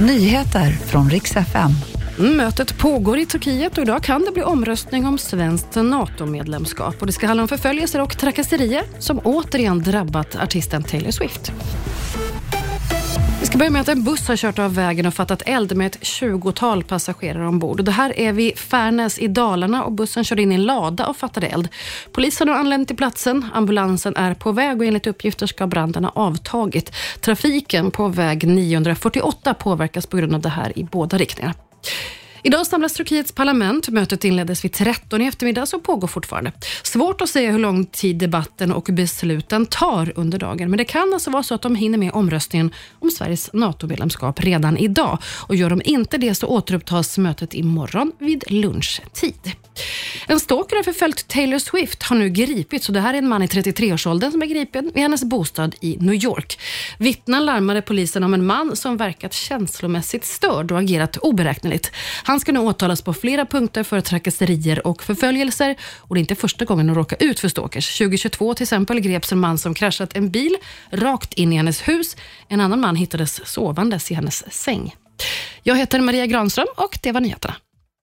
Nyheter från riks FM. Mm, mötet pågår i Turkiet och idag kan det bli omröstning om svenskt NATO-medlemskap. Och det ska handla om förföljelser och trakasserier som återigen drabbat artisten Taylor Swift. Vi ska börja med att en buss har kört av vägen och fattat eld med ett tjugotal passagerare ombord. Det här är vid Färnäs i Dalarna och bussen körde in i en lada och fattade eld. Polisen har anlänt till platsen. Ambulansen är på väg och enligt uppgifter ska branden ha avtagit. Trafiken på väg 948 påverkas på grund av det här i båda riktningar. Idag samlas Turkiets parlament. Mötet inleddes vid 13 i eftermiddag och pågår fortfarande. Svårt att säga hur lång tid debatten och besluten tar under dagen, men det kan alltså vara så att de hinner med omröstningen om Sveriges NATO-medlemskap redan idag. Och Gör de inte det så återupptas mötet imorgon vid lunchtid. En stalker har förföljt Taylor Swift har nu gripits. Och det här är en man i 33-årsåldern som är gripen vid hennes bostad i New York. Vittnen larmade polisen om en man som verkat känslomässigt störd och agerat oberäkneligt. Han ska nu åtalas på flera punkter för trakasserier och förföljelser. Och Det är inte första gången hon råkar ut för stalkers. 2022 till exempel greps en man som kraschat en bil rakt in i hennes hus. En annan man hittades sovandes i hennes säng. Jag heter Maria Granström och det var nyheterna.